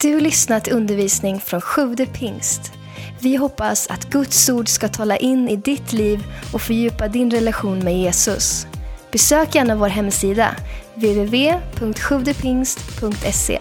Du lyssnat till undervisning från Sjude pingst. Vi hoppas att Guds ord ska tala in i ditt liv och fördjupa din relation med Jesus. Besök gärna vår hemsida, www.sjuvdepingst.se.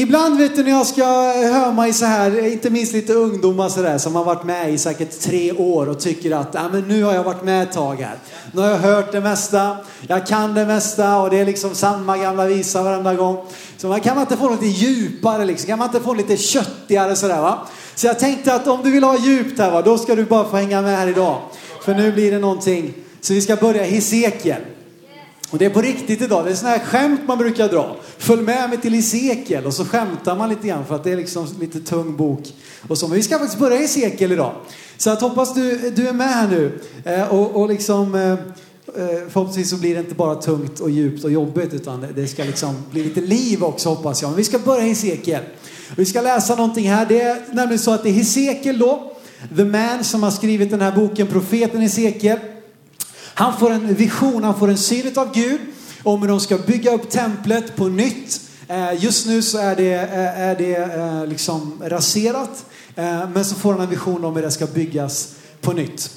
Ibland vet du när jag ska höra mig så här, inte minst lite ungdomar så där, som har varit med i säkert tre år och tycker att ah, men nu har jag varit med ett tag här. Nu har jag hört det mesta, jag kan det mesta och det är liksom samma gamla visa varenda gång. Så man kan man inte få något lite djupare liksom, kan man inte få lite köttigare sådär va. Så jag tänkte att om du vill ha djupt här va, då ska du bara få hänga med här idag. För nu blir det någonting. Så vi ska börja i Hesekiel. Och det är på riktigt idag. Det är sådana här skämt man brukar dra. Följ med mig till Hesekiel och så skämtar man lite grann för att det är liksom lite tung bok. Och så. Men vi ska faktiskt börja i Hesekiel idag. Så att hoppas du, du är med här nu. Eh, och, och liksom eh, eh, förhoppningsvis så blir det inte bara tungt och djupt och jobbigt utan det, det ska liksom bli lite liv också hoppas jag. Men vi ska börja i Hesekiel. Vi ska läsa någonting här. Det är nämligen så att det är Hesekiel då. The man som har skrivit den här boken, profeten Hesekiel. Han får en vision, han får en syn av Gud om hur de ska bygga upp templet på nytt. Eh, just nu så är det, eh, är det eh, liksom raserat. Men så får han en vision om hur det ska byggas på nytt.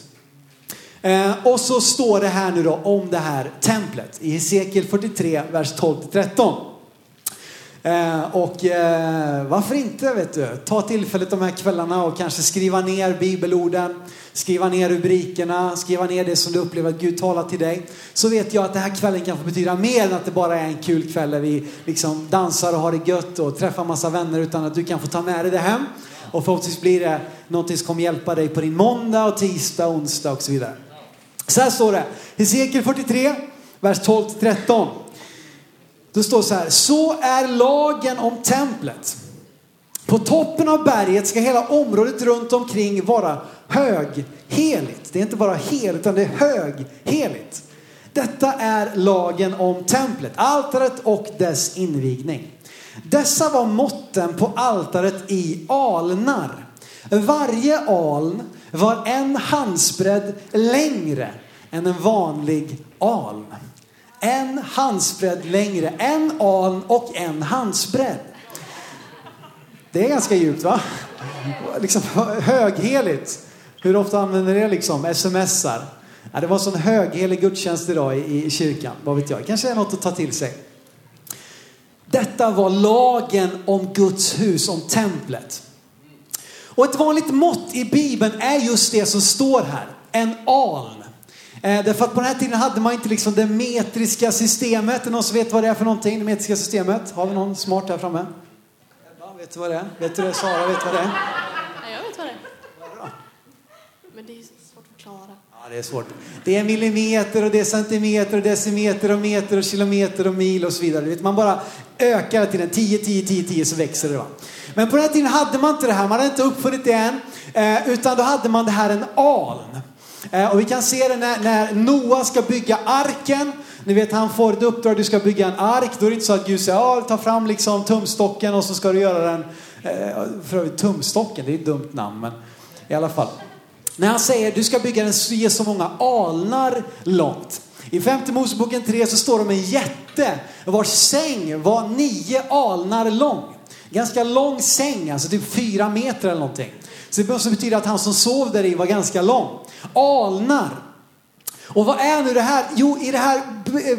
Och så står det här nu då om det här templet i Hesekiel 43, vers 12-13. Eh, och eh, varför inte, vet du, ta tillfället de här kvällarna och kanske skriva ner bibelorden skriva ner rubrikerna, skriva ner det som du upplever att Gud talar till dig. Så vet jag att den här kvällen kan få betyda mer än att det bara är en kul kväll där vi liksom dansar och har det gött och träffar massa vänner utan att du kan få ta med dig det hem. Och förhoppningsvis blir det någonting som kommer hjälpa dig på din måndag och tisdag, onsdag och så vidare. Så här står det, Hesekiel 43, vers 12-13. Det står så här, så är lagen om templet. På toppen av berget ska hela området runt omkring vara högheligt. Det är inte bara heligt, utan det är högheligt. Detta är lagen om templet, altaret och dess invigning. Dessa var måtten på altaret i alnar. Varje aln var en handsbredd längre än en vanlig aln. En handsbredd längre, en aln och en handsbredd. Det är ganska djupt va? Liksom högheligt. Hur ofta använder ni det liksom? Smsar? Ja, det var en sån höghelig gudstjänst idag i, i kyrkan. Vad vet jag? Kanske är något att ta till sig. Detta var lagen om Guds hus, om templet. Och ett vanligt mått i Bibeln är just det som står här. En aln. Eh, därför att på den här tiden hade man inte liksom det metriska systemet. Är någon som vet vad det är för någonting? Det metriska systemet? Har vi någon smart här framme? Vet du vad det är? Vet du det? Sara vet vad det är? Ja, jag vet vad det är. Men det är svårt att förklara. Ja, det är svårt. Det är millimeter och det är centimeter och decimeter och meter och kilometer och mil och så vidare. Man bara ökar till den 10, 10, 10, 10 så växer det. Va? Men på den här tiden hade man inte det här. Man hade inte uppfunnit det än. Eh, utan då hade man det här en aln. Eh, och vi kan se det när, när Noa ska bygga arken. Ni vet han får ett uppdrag, du ska bygga en ark. Då är det inte så att Gud säger, ja ta fram liksom tumstocken och så ska du göra den. Eh, för övrigt tumstocken, det är ett dumt namn men i alla fall. När han säger, du ska bygga den ge så många alnar långt. I femte Moseboken 3 så står det om en jätte vars säng var nio alnar lång. Ganska lång säng, alltså typ fyra meter eller någonting. Så det måste betyda att han som sov där i var ganska lång. Alnar. Och vad är nu det här? Jo, i det här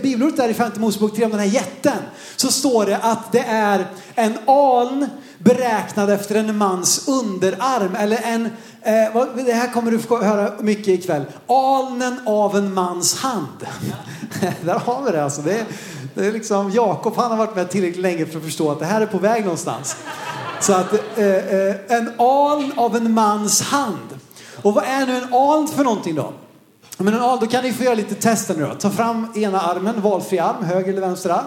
bibelordet där i femte Mosebok 3 om den här jätten så står det att det är en aln beräknad efter en mans underarm. Eller en, eh, det här kommer du få höra mycket ikväll. Alnen av en mans hand. där har vi det alltså. Det är, det är liksom, Jakob han har varit med tillräckligt länge för att förstå att det här är på väg någonstans. Så att eh, eh, en aln av en mans hand. Och vad är nu en aln för någonting då? Men en aln, då kan ni få göra lite tester nu då. Ta fram ena armen, valfri arm, höger eller vänster arm.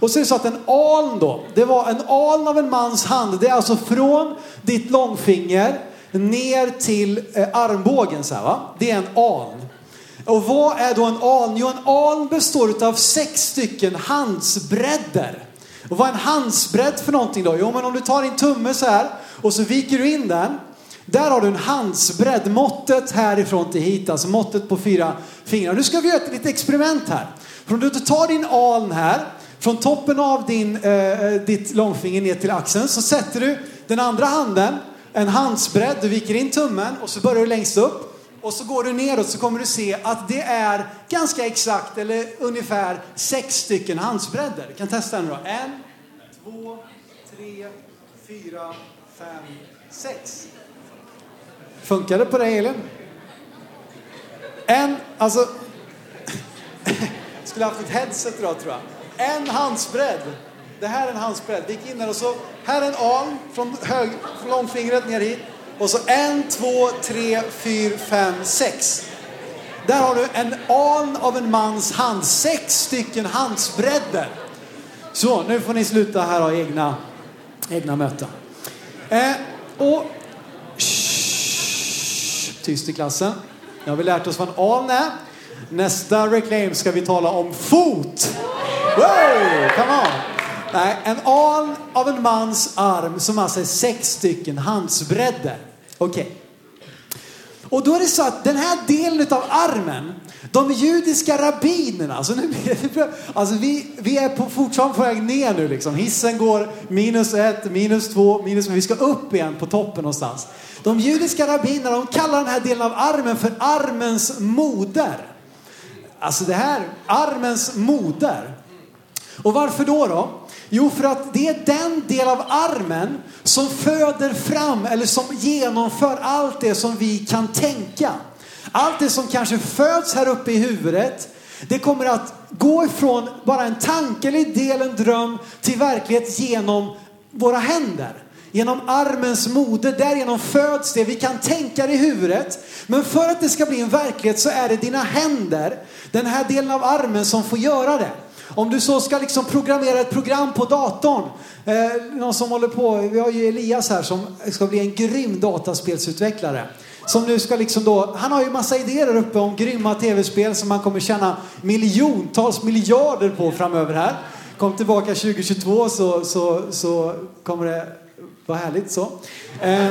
Och så är det så att en aln då, det var en aln av en mans hand. Det är alltså från ditt långfinger ner till eh, armbågen så här, va. Det är en aln. Och vad är då en aln? Jo, en aln består av sex stycken handsbredder. Och vad är en handsbredd för någonting då? Jo, men om du tar din tumme så här och så viker du in den. Där har du en handsbredd, måttet härifrån till hit, alltså måttet på fyra fingrar. Nu ska vi göra ett litet experiment här. För om du tar din aln här, från toppen av din, eh, eh, ditt långfinger ner till axeln så sätter du den andra handen, en handsbredd, du viker in tummen och så börjar du längst upp. Och så går du neråt så kommer du se att det är ganska exakt eller ungefär sex stycken handsbredder. Du kan testa nu då. En, två, tre, fyra, fem, sex. Funkar det på dig Elin? En, alltså... skulle haft ett headset idag tror jag. En handsbredd. Det här är en handsbredd. Vi gick in där och så, här är en arm från, hög, från långfingret ner hit. Och så en, två, tre, fyra, fem, sex. Där har du en aln av en mans hand. Sex stycken handsbredder. Så, nu får ni sluta här ha egna, egna möten. Eh, och... Shh, tyst i klassen. Nu har vi lärt oss vad en aln är. Nästa reclaim ska vi tala om fot. Wow, come on. Nej, en aln av en mans arm som alltså är sex stycken handsbredder. Okej. Okay. Och då är det så att den här delen av armen, de judiska rabbinerna, alltså, nu, alltså vi, vi är på, fortfarande på väg ner nu liksom. Hissen går minus ett, minus två, minus men vi ska upp igen på toppen någonstans. De judiska rabbinerna, de kallar den här delen av armen för armens moder. Alltså det här, armens moder. Och varför då då? Jo, för att det är den del av armen som föder fram eller som genomför allt det som vi kan tänka. Allt det som kanske föds här uppe i huvudet, det kommer att gå ifrån bara en tanke eller idé eller en dröm till verklighet genom våra händer. Genom armens moder, därigenom föds det. Vi kan tänka det i huvudet. Men för att det ska bli en verklighet så är det dina händer, den här delen av armen som får göra det. Om du så ska liksom programmera ett program på datorn. Eh, någon som håller på, vi har ju Elias här som ska bli en grym dataspelsutvecklare. Som nu ska liksom då, han har ju massa idéer där uppe om grymma tv-spel som han kommer tjäna miljontals miljarder på framöver här. Kom tillbaka 2022 så, så, så kommer det vara härligt så. Eh,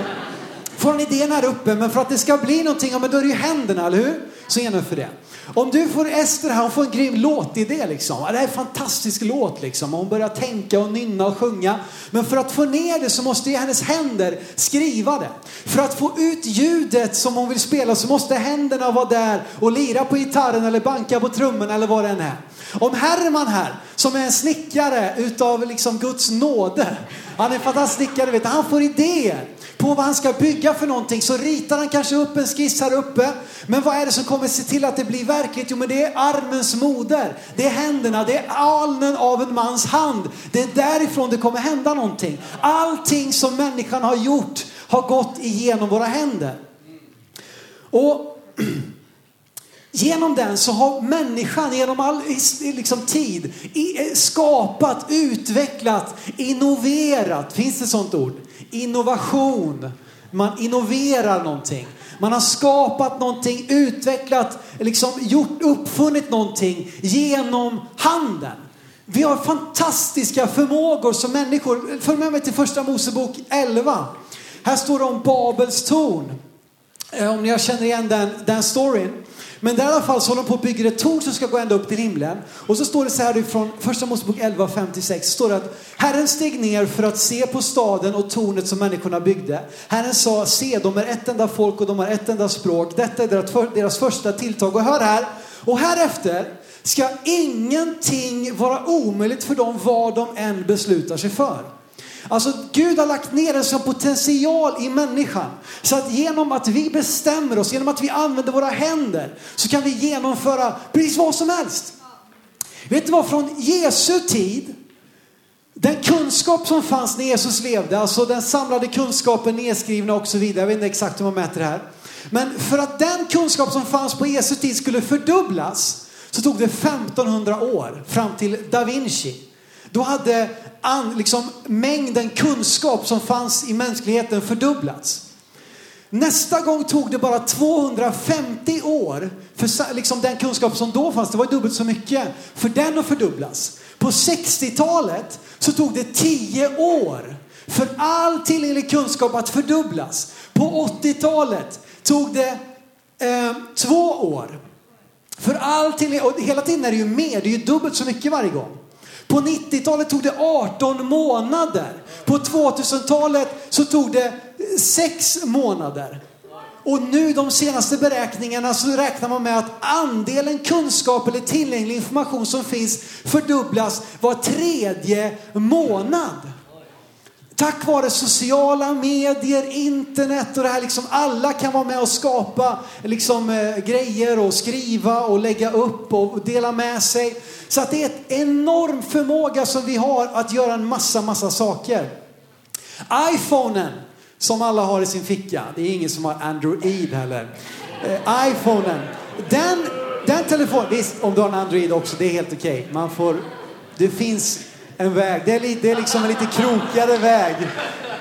får en idén här uppe men för att det ska bli någonting, ja men då är det ju händerna, eller hur? Så genomför det. Om du får Ester här, hon får en grym låtidé liksom. Det här är en fantastisk låt liksom. Hon börjar tänka och nynna och sjunga. Men för att få ner det så måste ju hennes händer skriva det. För att få ut ljudet som hon vill spela så måste händerna vara där och lira på gitarren eller banka på trummorna eller vad det än är. Om Herman här, som är en snickare utav liksom Guds nåde. Han är en fantastisk snickare, vet du. Han får idéer på vad han ska bygga för någonting så ritar han kanske upp en skiss här uppe. Men vad är det som kommer se till att det blir verkligt? Jo men det är armens moder. Det är händerna, det är alnen av en mans hand. Det är därifrån det kommer hända någonting. Allting som människan har gjort har gått igenom våra händer. Och Genom den så har människan genom all liksom, tid eh, skapat, utvecklat, innoverat. Finns det sånt ord? Innovation. Man innoverar någonting. Man har skapat någonting, utvecklat, liksom gjort, uppfunnit någonting genom handen. Vi har fantastiska förmågor som människor. Följ med mig till första Mosebok 11. Här står det om Babels torn. Eh, om ni känner igen den, den storyn. Men där i alla fall så håller de på att bygga ett torn som ska gå ända upp till himlen. Och så står det så här från första Mosebok 11, 56. står det att Herren steg ner för att se på staden och tornet som människorna byggde. Herren sa, se de är ett enda folk och de har ett enda språk. Detta är deras, deras första tilltag. Och hör här, och härefter ska ingenting vara omöjligt för dem vad de än beslutar sig för. Alltså Gud har lagt ner en sån potential i människan. Så att genom att vi bestämmer oss, genom att vi använder våra händer, så kan vi genomföra precis vad som helst. Vet du vad, från Jesu tid, den kunskap som fanns när Jesus levde, alltså den samlade kunskapen nedskrivna och så vidare, jag vet inte exakt hur man mäter det här. Men för att den kunskap som fanns på Jesu tid skulle fördubblas så tog det 1500 år fram till Da Vinci. Då hade an, liksom, mängden kunskap som fanns i mänskligheten fördubblats. Nästa gång tog det bara 250 år för liksom, den kunskap som då fanns, det var dubbelt så mycket, för den att fördubblas. På 60-talet så tog det 10 år för all tillgänglig kunskap att fördubblas. På 80-talet tog det eh, två år. För all tillgänglig, och hela tiden är det ju mer, det är ju dubbelt så mycket varje gång. På 90-talet tog det 18 månader. På 2000-talet så tog det 6 månader. Och nu de senaste beräkningarna så räknar man med att andelen kunskap eller tillgänglig information som finns fördubblas var tredje månad. Tack vare sociala medier, internet och det här liksom alla kan vara med och skapa liksom eh, grejer och skriva och lägga upp och dela med sig. Så att det är en enorm förmåga som vi har att göra en massa, massa saker. iPhonen som alla har i sin ficka. Det är ingen som har Android heller. Eh, iPhonen. Den, den telefonen, visst om du har en Android också, det är helt okej. Okay. Man får, det finns en väg. Det är, li, det är liksom en lite krokigare väg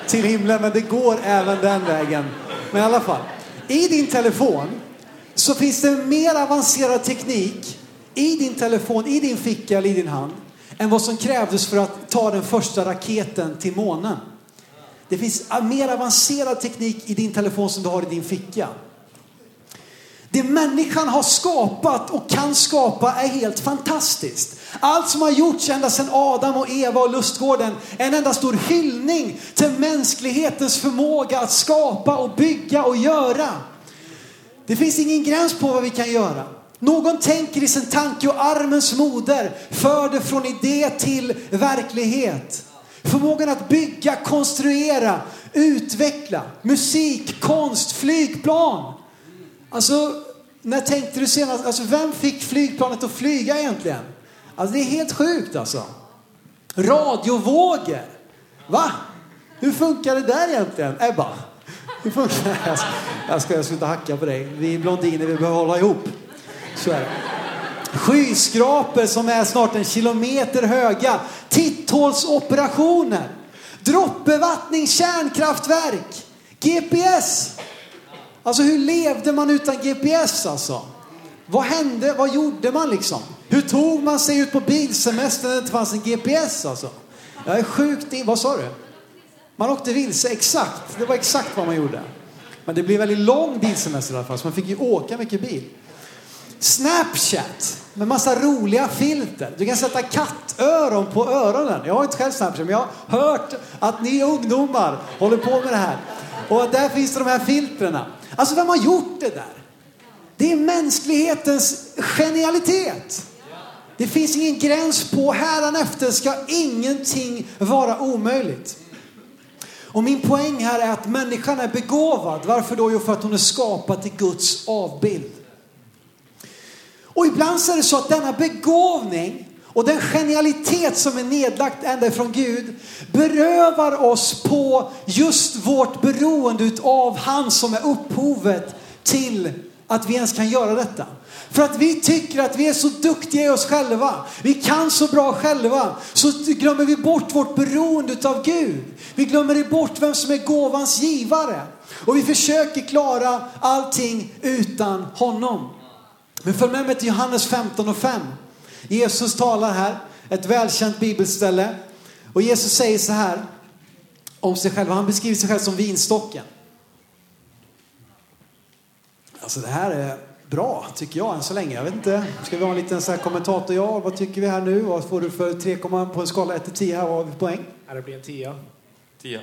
till himlen, men det går även den vägen. Men i alla fall, i din telefon så finns det mer avancerad teknik i din telefon, i din ficka eller i din hand än vad som krävdes för att ta den första raketen till månen. Det finns mer avancerad teknik i din telefon som du har i din ficka. Det människan har skapat och kan skapa är helt fantastiskt. Allt som har gjorts ända sedan Adam och Eva och lustgården är en enda stor hyllning till mänsklighetens förmåga att skapa och bygga och göra. Det finns ingen gräns på vad vi kan göra. Någon tänker i sin tanke och armens moder för det från idé till verklighet. Förmågan att bygga, konstruera, utveckla musik, konst, flygplan. Alltså, när tänkte du senast, alltså vem fick flygplanet att flyga egentligen? Alltså det är helt sjukt alltså. Radiovågor. Va? Hur funkar det där egentligen? Ebba? Hur funkar det? Jag ska, jag ska, jag ska inte hacka på dig. Vi blondiner, vi behöver hålla ihop. Så är det. Skyskrapor som är snart en kilometer höga. Titthålsoperationer. Droppbevattning, kärnkraftverk. GPS. Alltså hur levde man utan GPS alltså? Vad hände? Vad gjorde man liksom? Hur tog man sig ut på bilsemester när det inte fanns en GPS alltså? Jag är sjukt in... Vad sa du? Man åkte vilse, exakt. Det var exakt vad man gjorde. Men det blev väldigt lång bilsemester i alla fall, så man fick ju åka mycket bil. Snapchat med massa roliga filter. Du kan sätta kattöron på öronen. Jag har inte själv Snapchat, men jag har hört att ni ungdomar håller på med det här. Och där finns de här filtrerna. Alltså vem har gjort det där? Det är mänsklighetens genialitet. Det finns ingen gräns på hädanefter ska ingenting vara omöjligt. Och min poäng här är att människan är begåvad. Varför då? Jo, för att hon är skapad till Guds avbild. Och ibland så är det så att denna begåvning och den genialitet som är nedlagt ända ifrån Gud berövar oss på just vårt beroende av han som är upphovet till att vi ens kan göra detta. För att vi tycker att vi är så duktiga i oss själva, vi kan så bra själva, så glömmer vi bort vårt beroende av Gud. Vi glömmer bort vem som är gåvans givare. Och vi försöker klara allting utan honom. Men följ med mig till Johannes 15 och 5. Jesus talar här, ett välkänt bibelställe. Och Jesus säger så här om sig själv. Han beskriver sig själv som vinstocken. Alltså det här är bra, tycker jag än så länge. Jag vet inte, ska vi ha en liten så här kommentator? Ja, vad tycker vi här nu? Vad får du för 3, på en skala 1 till 10 här? Vad har vi poäng? Det blir en 10. 10.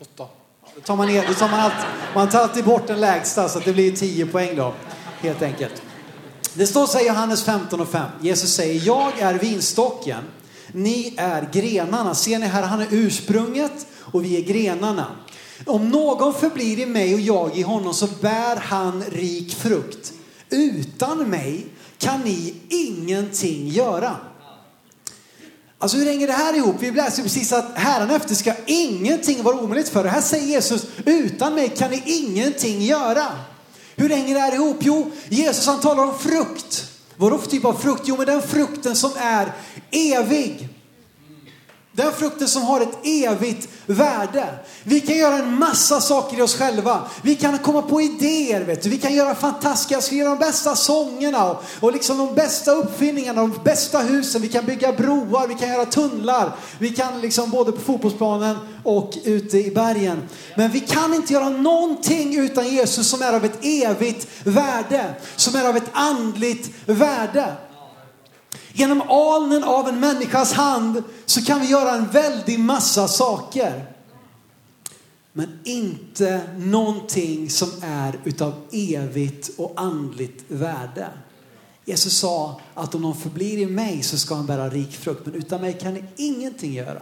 8. Då tar man, ner, då tar man, allt, man tar alltid bort den lägsta så att det blir 10 poäng då, helt enkelt. Det står så här i Johannes 15 och 5. Jesus säger, jag är vinstocken, ni är grenarna. Ser ni här, han är ursprunget och vi är grenarna. Om någon förblir i mig och jag i honom så bär han rik frukt. Utan mig kan ni ingenting göra. Alltså hur hänger det här ihop? Vi läser precis att efter ska ingenting vara omöjligt för Det Här säger Jesus, utan mig kan ni ingenting göra. Hur hänger det här ihop? Jo, Jesus han talar om frukt. Vadå för typ av frukt? Jo, men den frukten som är evig. Den frukten som har ett evigt värde. Vi kan göra en massa saker i oss själva. Vi kan komma på idéer, vet du. vi kan göra fantastiska, vi kan göra de bästa sångerna och, och liksom de bästa uppfinningarna, de bästa husen. Vi kan bygga broar, vi kan göra tunnlar. Vi kan liksom både på fotbollsplanen och ute i bergen. Men vi kan inte göra någonting utan Jesus som är av ett evigt värde, som är av ett andligt värde. Genom alnen av en människas hand så kan vi göra en väldig massa saker. Men inte någonting som är utav evigt och andligt värde. Jesus sa att om någon förblir i mig så ska han bära rik frukt, men utan mig kan ni ingenting göra.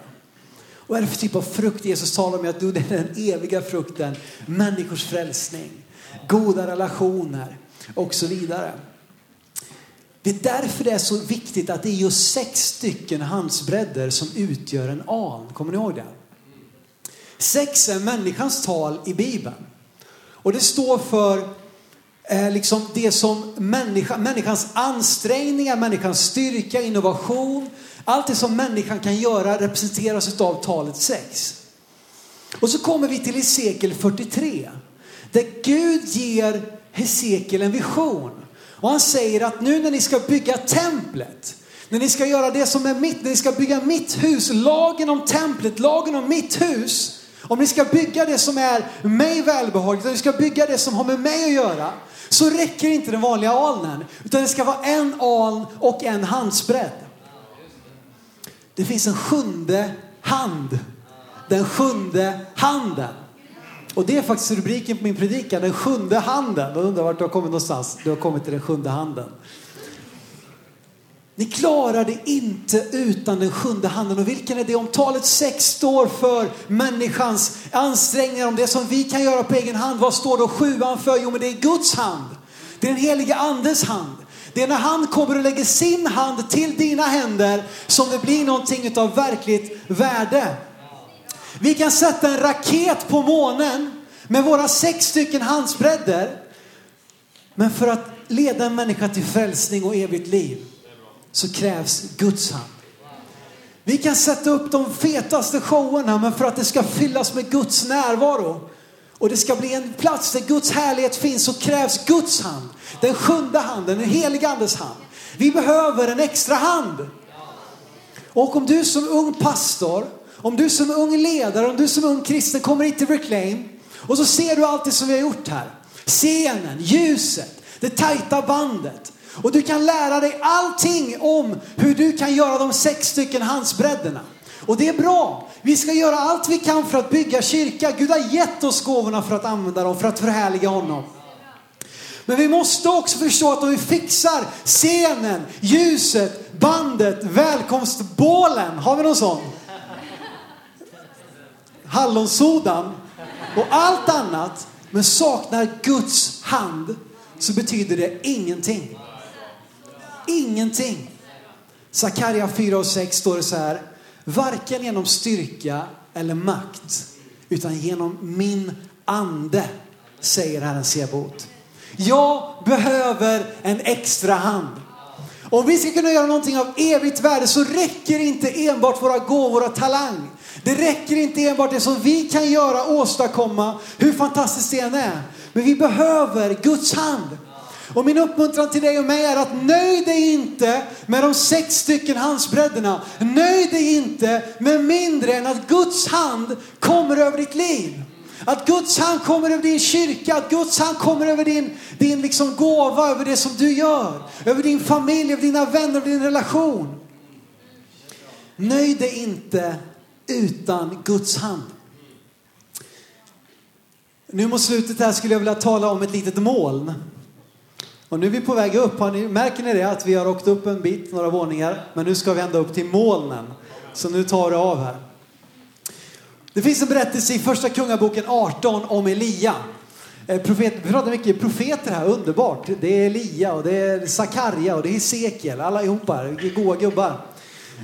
Och vad är det för typ av frukt Jesus talar om? Att det är den eviga frukten, människors frälsning, goda relationer och så vidare. Det är därför det är så viktigt att det är just sex stycken handsbredder som utgör en aln. Kommer ni ihåg det? Sex är människans tal i Bibeln. Och det står för eh, liksom det som människa, människans ansträngningar, människans styrka, innovation, allt det som människan kan göra representeras av talet sex. Och så kommer vi till Hesekiel 43. Där Gud ger Hesekiel en vision. Och han säger att nu när ni ska bygga templet, när ni ska göra det som är mitt, när ni ska bygga mitt hus, lagen om templet, lagen om mitt hus. Om ni ska bygga det som är mig välbehagligt, om ni ska bygga det som har med mig att göra, så räcker inte den vanliga alnen. Utan det ska vara en aln och en handsbredd. Det finns en sjunde hand. Den sjunde handen. Och det är faktiskt rubriken på min predikan, den sjunde handen. Jag undrar vart du har kommit någonstans. Du har kommit till den sjunde handen. Ni klarar det inte utan den sjunde handen. Och vilken är det? Om talet sex står för människans ansträngningar, om det som vi kan göra på egen hand, vad står då sjuan för? Jo, men det är Guds hand. Det är den helige andes hand. Det är när han kommer och lägger sin hand till dina händer som det blir någonting av verkligt värde. Vi kan sätta en raket på månen med våra sex stycken handsbredder. Men för att leda en människa till frälsning och evigt liv så krävs Guds hand. Vi kan sätta upp de fetaste showerna men för att det ska fyllas med Guds närvaro och det ska bli en plats där Guds härlighet finns så krävs Guds hand. Den sjunde handen, den heliga andes hand. Vi behöver en extra hand. Och om du som ung pastor, om du som ung ledare, om du som ung kristen kommer hit till Reclaim och så ser du allt det som vi har gjort här. Scenen, ljuset, det tajta bandet. Och du kan lära dig allting om hur du kan göra de sex stycken handsbredderna. Och det är bra. Vi ska göra allt vi kan för att bygga kyrka. Gud har gett oss gåvorna för att använda dem, för att förhärliga honom. Men vi måste också förstå att om vi fixar scenen, ljuset, bandet, välkomstbålen. Har vi någon sån? Hallonsodan och allt annat, men saknar Guds hand så betyder det ingenting. Ingenting. Sakarja 4 och 6 står det så här. Varken genom styrka eller makt, utan genom min ande, säger Herren Sebot. Jag behöver en extra hand. Om vi ska kunna göra någonting av evigt värde så räcker inte enbart våra gåvor och talang. Det räcker inte enbart det som vi kan göra, och åstadkomma, hur fantastiskt det än är. Men vi behöver Guds hand. Och min uppmuntran till dig och mig är att nöj dig inte med de sex stycken handsbredderna. Nöj dig inte med mindre än att Guds hand kommer över ditt liv. Att Guds hand kommer över din kyrka, att Guds hand kommer över din, din liksom gåva, över det som du gör. Över din familj, över dina vänner, över din relation. Nöj dig inte utan Guds hand. Nu mot slutet här skulle jag vilja tala om ett litet moln. Och nu är vi på väg upp. Har ni, märker ni det? Att vi har åkt upp en bit, några våningar. Men nu ska vi ända upp till molnen. Så nu tar det av här. Det finns en berättelse i första kungaboken 18 om Elia. Eh, profet, vi pratar mycket profeter här, underbart. Det är Elia och det är Sakarja och det är Hesekiel, allihopa, goa gubbar.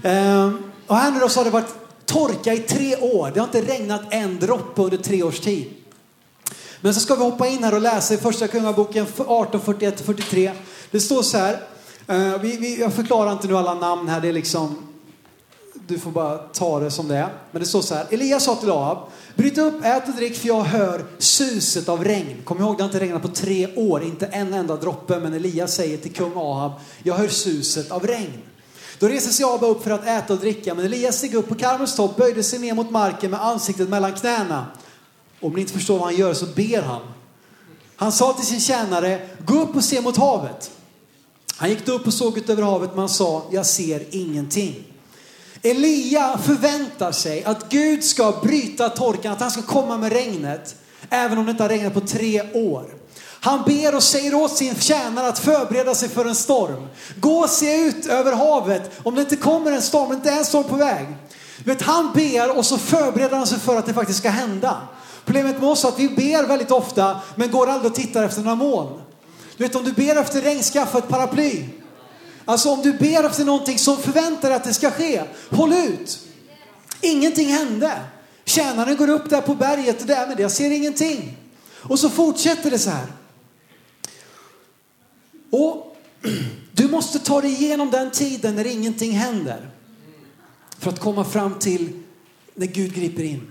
Ehm, och här nu då så har det varit torka i tre år. Det har inte regnat en droppe under tre års tid. Men så ska vi hoppa in här och läsa i första kungaboken 18, 41-43. Det står så här. Eh, vi, vi, jag förklarar inte nu alla namn här. Det är liksom, du får bara ta det som det är. Men det står så här. Elias sa till Ahab. Bryt upp, ät och drick för jag hör suset av regn. Kom ihåg, det har inte regnat på tre år. Inte en enda droppe. Men Elias säger till kung Ahab. Jag hör suset av regn. Då reser sig Ahab upp för att äta och dricka. Men Elias steg upp på Karmels topp, böjde sig ner mot marken med ansiktet mellan knäna. Om ni inte förstår vad han gör så ber han. Han sa till sin tjänare, gå upp och se mot havet. Han gick upp och såg ut över havet men han sa, jag ser ingenting. Elia förväntar sig att Gud ska bryta torkan, att han ska komma med regnet, även om det inte har regnat på tre år. Han ber och säger åt sin tjänare att förbereda sig för en storm. Gå och se ut över havet om det inte kommer en storm, om det inte är en storm på väg. Vet, han ber och så förbereder han sig för att det faktiskt ska hända. Problemet med oss är att vi ber väldigt ofta men går aldrig och tittar efter några moln. Du vet om du ber efter regn, skaffa ett paraply. Alltså om du ber efter någonting som förväntar dig att det ska ske, håll ut. Ingenting hände. Tjänaren går upp där på berget och där med det, jag ser ingenting. Och så fortsätter det så här. Och du måste ta dig igenom den tiden när ingenting händer. För att komma fram till när Gud griper in.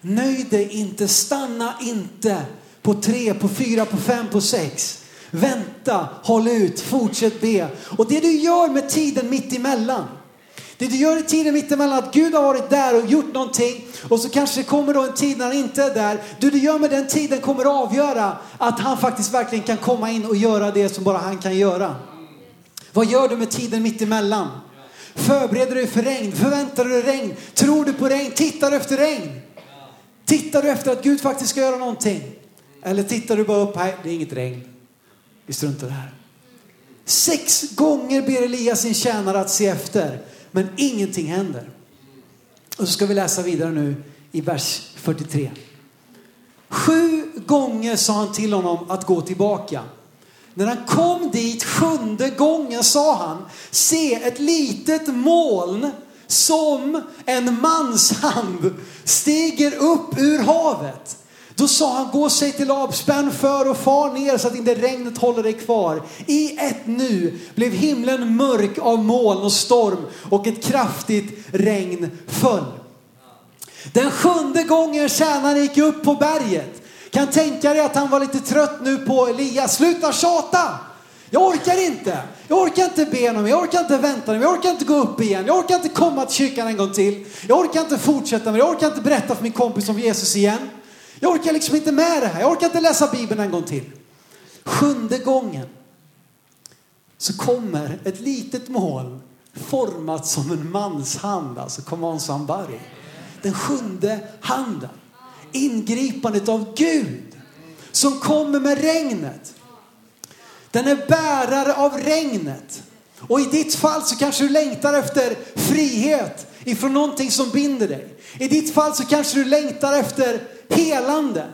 Nöj dig inte, stanna inte på tre, på fyra, på fem, på sex. Vänta, håll ut, fortsätt be. Och det du gör med tiden mitt emellan. Det du gör i tiden mittemellan, att Gud har varit där och gjort någonting och så kanske det kommer då en tid när han inte är där. Det du gör med den tiden kommer att avgöra att han faktiskt verkligen kan komma in och göra det som bara han kan göra. Vad gör du med tiden mittemellan? Förbereder du dig för regn? Förväntar du dig regn? Tror du på regn? Tittar du efter regn? Tittar du efter att Gud faktiskt ska göra någonting? Eller tittar du bara upp, nej det är inget regn. Vi struntar i det här. Sex gånger ber Elias sin tjänare att se efter, men ingenting händer. Och så ska vi läsa vidare nu i vers 43. Sju gånger sa han till honom att gå tillbaka. När han kom dit sjunde gången sa han, se ett litet moln som en mans hand stiger upp ur havet. Då sa han, gå och säg till avspänn för och far ner så att inte regnet håller dig kvar. I ett nu blev himlen mörk av moln och storm och ett kraftigt regn föll. Den sjunde gången tjänaren gick upp på berget. Kan tänka dig att han var lite trött nu på Elias. Sluta tjata! Jag orkar inte. Jag orkar inte be honom. jag orkar inte vänta, honom. jag orkar inte gå upp igen, jag orkar inte komma till kyrkan en gång till. Jag orkar inte fortsätta, men jag orkar inte berätta för min kompis om Jesus igen. Jag orkar liksom inte med det här. Jag orkar inte läsa Bibeln en gång till. Sjunde gången så kommer ett litet moln format som en mans hand, alltså come on somebody. Den sjunde handen. Ingripandet av Gud som kommer med regnet. Den är bärare av regnet. Och i ditt fall så kanske du längtar efter frihet ifrån någonting som binder dig. I ditt fall så kanske du längtar efter helande.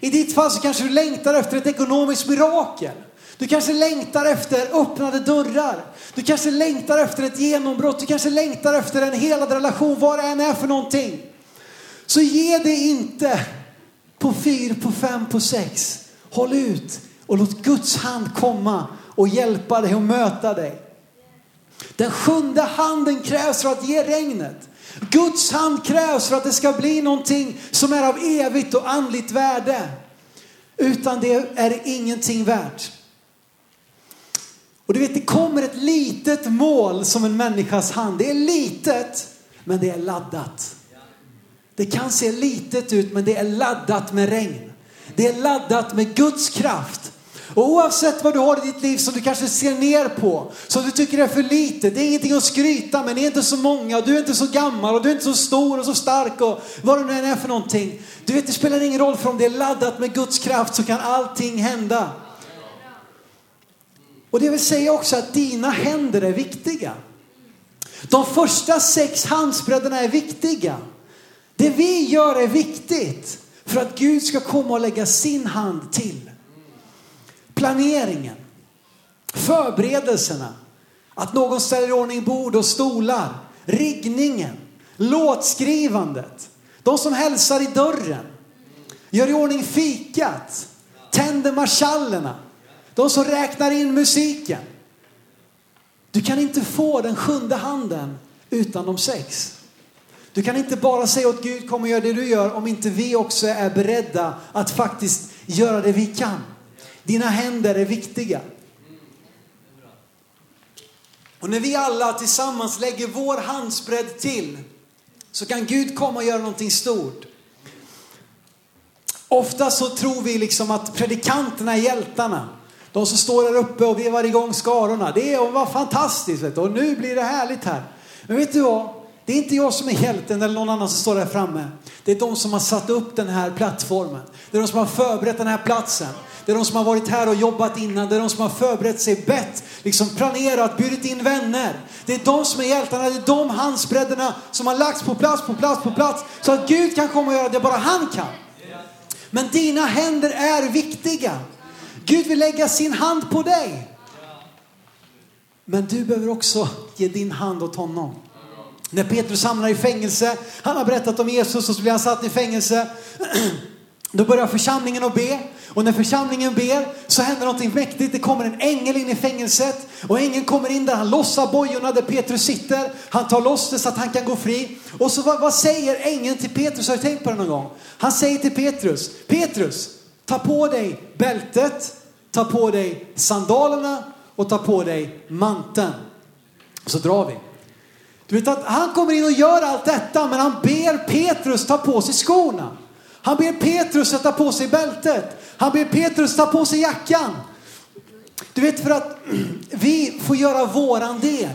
I ditt fall så kanske du längtar efter ett ekonomiskt mirakel. Du kanske längtar efter öppnade dörrar. Du kanske längtar efter ett genombrott. Du kanske längtar efter en helad relation, vad det än är för någonting. Så ge det inte på fyra, på fem, på sex. Håll ut och låt Guds hand komma och hjälpa dig och möta dig. Den sjunde handen krävs för att ge regnet. Guds hand krävs för att det ska bli någonting som är av evigt och andligt värde. Utan det är det ingenting värt. Och du vet, det kommer ett litet mål som en människas hand. Det är litet, men det är laddat. Det kan se litet ut, men det är laddat med regn. Det är laddat med Guds kraft. Och oavsett vad du har i ditt liv som du kanske ser ner på, som du tycker är för lite, det är ingenting att skryta med, ni är inte så många, och du är inte så gammal och du är inte så stor och så stark och vad det nu än är för någonting. Du vet, det spelar ingen roll för om det är laddat med Guds kraft så kan allting hända. Och det vill säga också att dina händer är viktiga. De första sex handsbredderna är viktiga. Det vi gör är viktigt för att Gud ska komma och lägga sin hand till. Planeringen, förberedelserna, att någon ställer i ordning bord och stolar, riggningen, låtskrivandet, de som hälsar i dörren, gör i ordning fikat, tänder marschallerna, de som räknar in musiken. Du kan inte få den sjunde handen utan de sex. Du kan inte bara säga åt Gud kom och gör det du gör om inte vi också är beredda att faktiskt göra det vi kan. Dina händer är viktiga. Och när vi alla tillsammans lägger vår handsbredd till så kan Gud komma och göra någonting stort. Ofta så tror vi liksom att predikanterna är hjältarna. De som står där uppe och vevar igång skarorna. Det är, var fantastiskt vet du. och nu blir det härligt här. Men vet du vad? Det är inte jag som är hjälten eller någon annan som står där framme. Det är de som har satt upp den här plattformen. Det är de som har förberett den här platsen. Det är de som har varit här och jobbat innan. Det är de som har förberett sig, bett, liksom planerat, bjudit in vänner. Det är de som är hjältarna. Det är de handsbredderna som har lagts på plats, på plats, på plats. Så att Gud kan komma och göra det bara han kan. Men dina händer är viktiga. Gud vill lägga sin hand på dig. Men du behöver också ge din hand åt honom. När Petrus hamnar i fängelse, han har berättat om Jesus och så blir han satt i fängelse. Då börjar församlingen att be och när församlingen ber så händer någonting mäktigt. Det kommer en ängel in i fängelset och ängeln kommer in där, han lossar bojorna där Petrus sitter. Han tar loss det så att han kan gå fri. Och så vad, vad säger ängeln till Petrus? Har du tänkt på det någon gång? Han säger till Petrus, Petrus, ta på dig bältet, ta på dig sandalerna och ta på dig manteln. Så drar vi. Du vet att han kommer in och gör allt detta men han ber Petrus ta på sig skorna. Han ber Petrus sätta på sig bältet. Han ber Petrus ta på sig jackan. Du vet för att vi får göra våran del.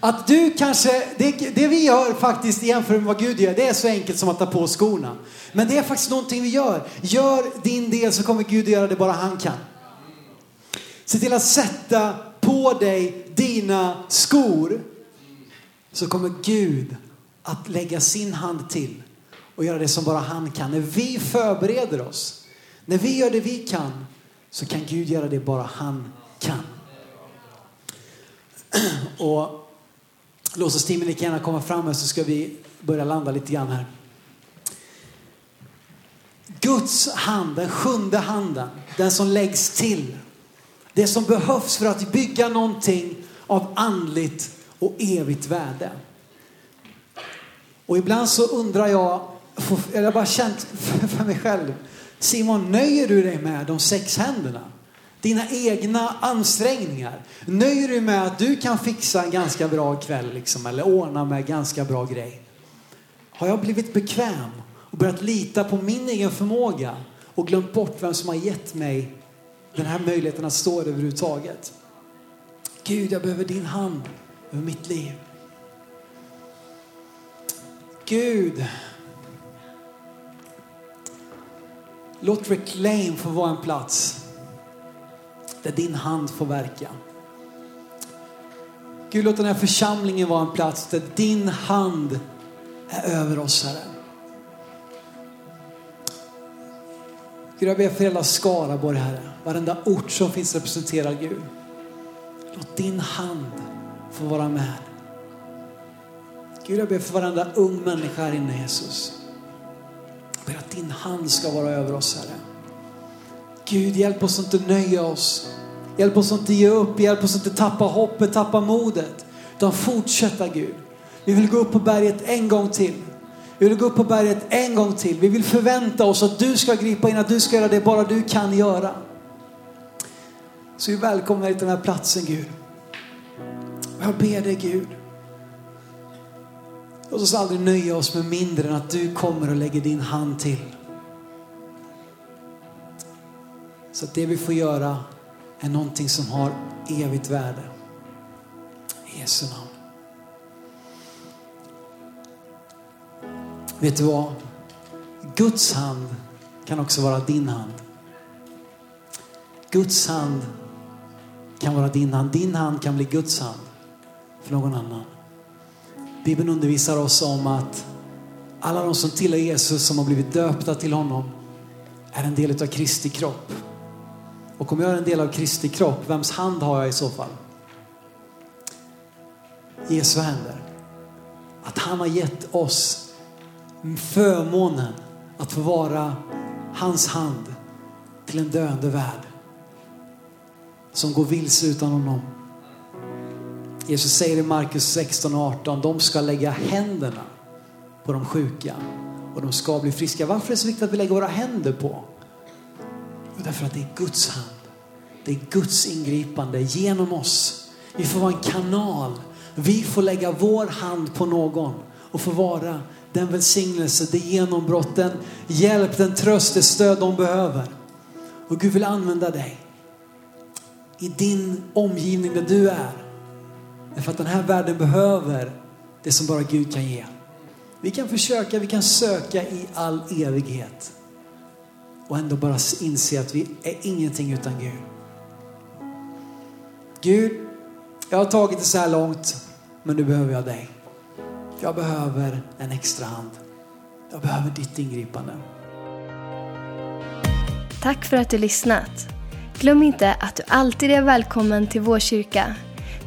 Att du kanske, det, det vi gör faktiskt jämfört med vad Gud gör, det är så enkelt som att ta på skorna. Men det är faktiskt någonting vi gör. Gör din del så kommer Gud göra det bara han kan. Se till att sätta på dig dina skor så kommer Gud att lägga sin hand till och göra det som bara han kan. När vi förbereder oss, när vi gör det vi kan, så kan Gud göra det bara han kan. Och låt oss teamen lika gärna komma fram här så ska vi börja landa lite grann här. Guds hand, den sjunde handen, den som läggs till. Det som behövs för att bygga någonting av andligt och evigt värde. Och ibland så undrar jag, jag har bara känt för mig själv. Simon, nöjer du dig med de sex händerna? Dina egna ansträngningar. Nöjer du dig med att du kan fixa en ganska bra kväll liksom, eller ordna med ganska bra grej? Har jag blivit bekväm och börjat lita på min egen förmåga och glömt bort vem som har gett mig den här möjligheten att stå överhuvudtaget? Gud, jag behöver din hand över mitt liv. Gud, låt Reclaim få vara en plats där din hand får verka. Gud, låt den här församlingen vara en plats där din hand är över oss, Herre. Gud, jag ber för hela Skaraborg, Herre. Varenda ort som finns representerad, Gud. Låt din hand få vara med. Gud, jag ber för varenda ung människa här inne, Jesus. Ber att din hand ska vara över oss, Herre. Gud, hjälp oss att inte nöja oss. Hjälp oss att inte ge upp. Hjälp oss att inte tappa hoppet, tappa modet. Utan fortsätta, Gud. Vi vill gå upp på berget en gång till. Vi vill gå upp på berget en gång till. Vi vill förvänta oss att du ska gripa in, att du ska göra det bara du kan göra. Så vi välkomnar dig till den här platsen, Gud. Jag ber dig, Gud. Låt oss aldrig nöja oss med mindre än att du kommer och lägger din hand till. Så att det vi får göra är någonting som har evigt värde. I Jesu namn. Vet du vad? Guds hand kan också vara din hand. Guds hand kan vara din hand. Din hand kan bli Guds hand för någon annan. Bibeln undervisar oss om att alla de som tillhör Jesus, som har blivit döpta till honom, är en del av Kristi kropp. Och om jag är en del av Kristi kropp, vems hand har jag i så fall? Jesu händer. Att han har gett oss förmånen att få vara hans hand till en döende värld som går vilse utan honom. Jesus säger i Markus 16 och 18, de ska lägga händerna på de sjuka och de ska bli friska. Varför är det så viktigt att vi lägger våra händer på? Därför att det är Guds hand. Det är Guds ingripande genom oss. Vi får vara en kanal. Vi får lägga vår hand på någon och få vara den välsignelse, det genombrott, den hjälp, den tröst, det stöd de behöver. Och Gud vill använda dig. i din omgivning där du är. Därför att den här världen behöver det som bara Gud kan ge. Vi kan försöka, vi kan söka i all evighet och ändå bara inse att vi är ingenting utan Gud. Gud, jag har tagit det så här långt, men nu behöver jag dig. Jag behöver en extra hand. Jag behöver ditt ingripande. Tack för att du lyssnat. Glöm inte att du alltid är välkommen till vår kyrka.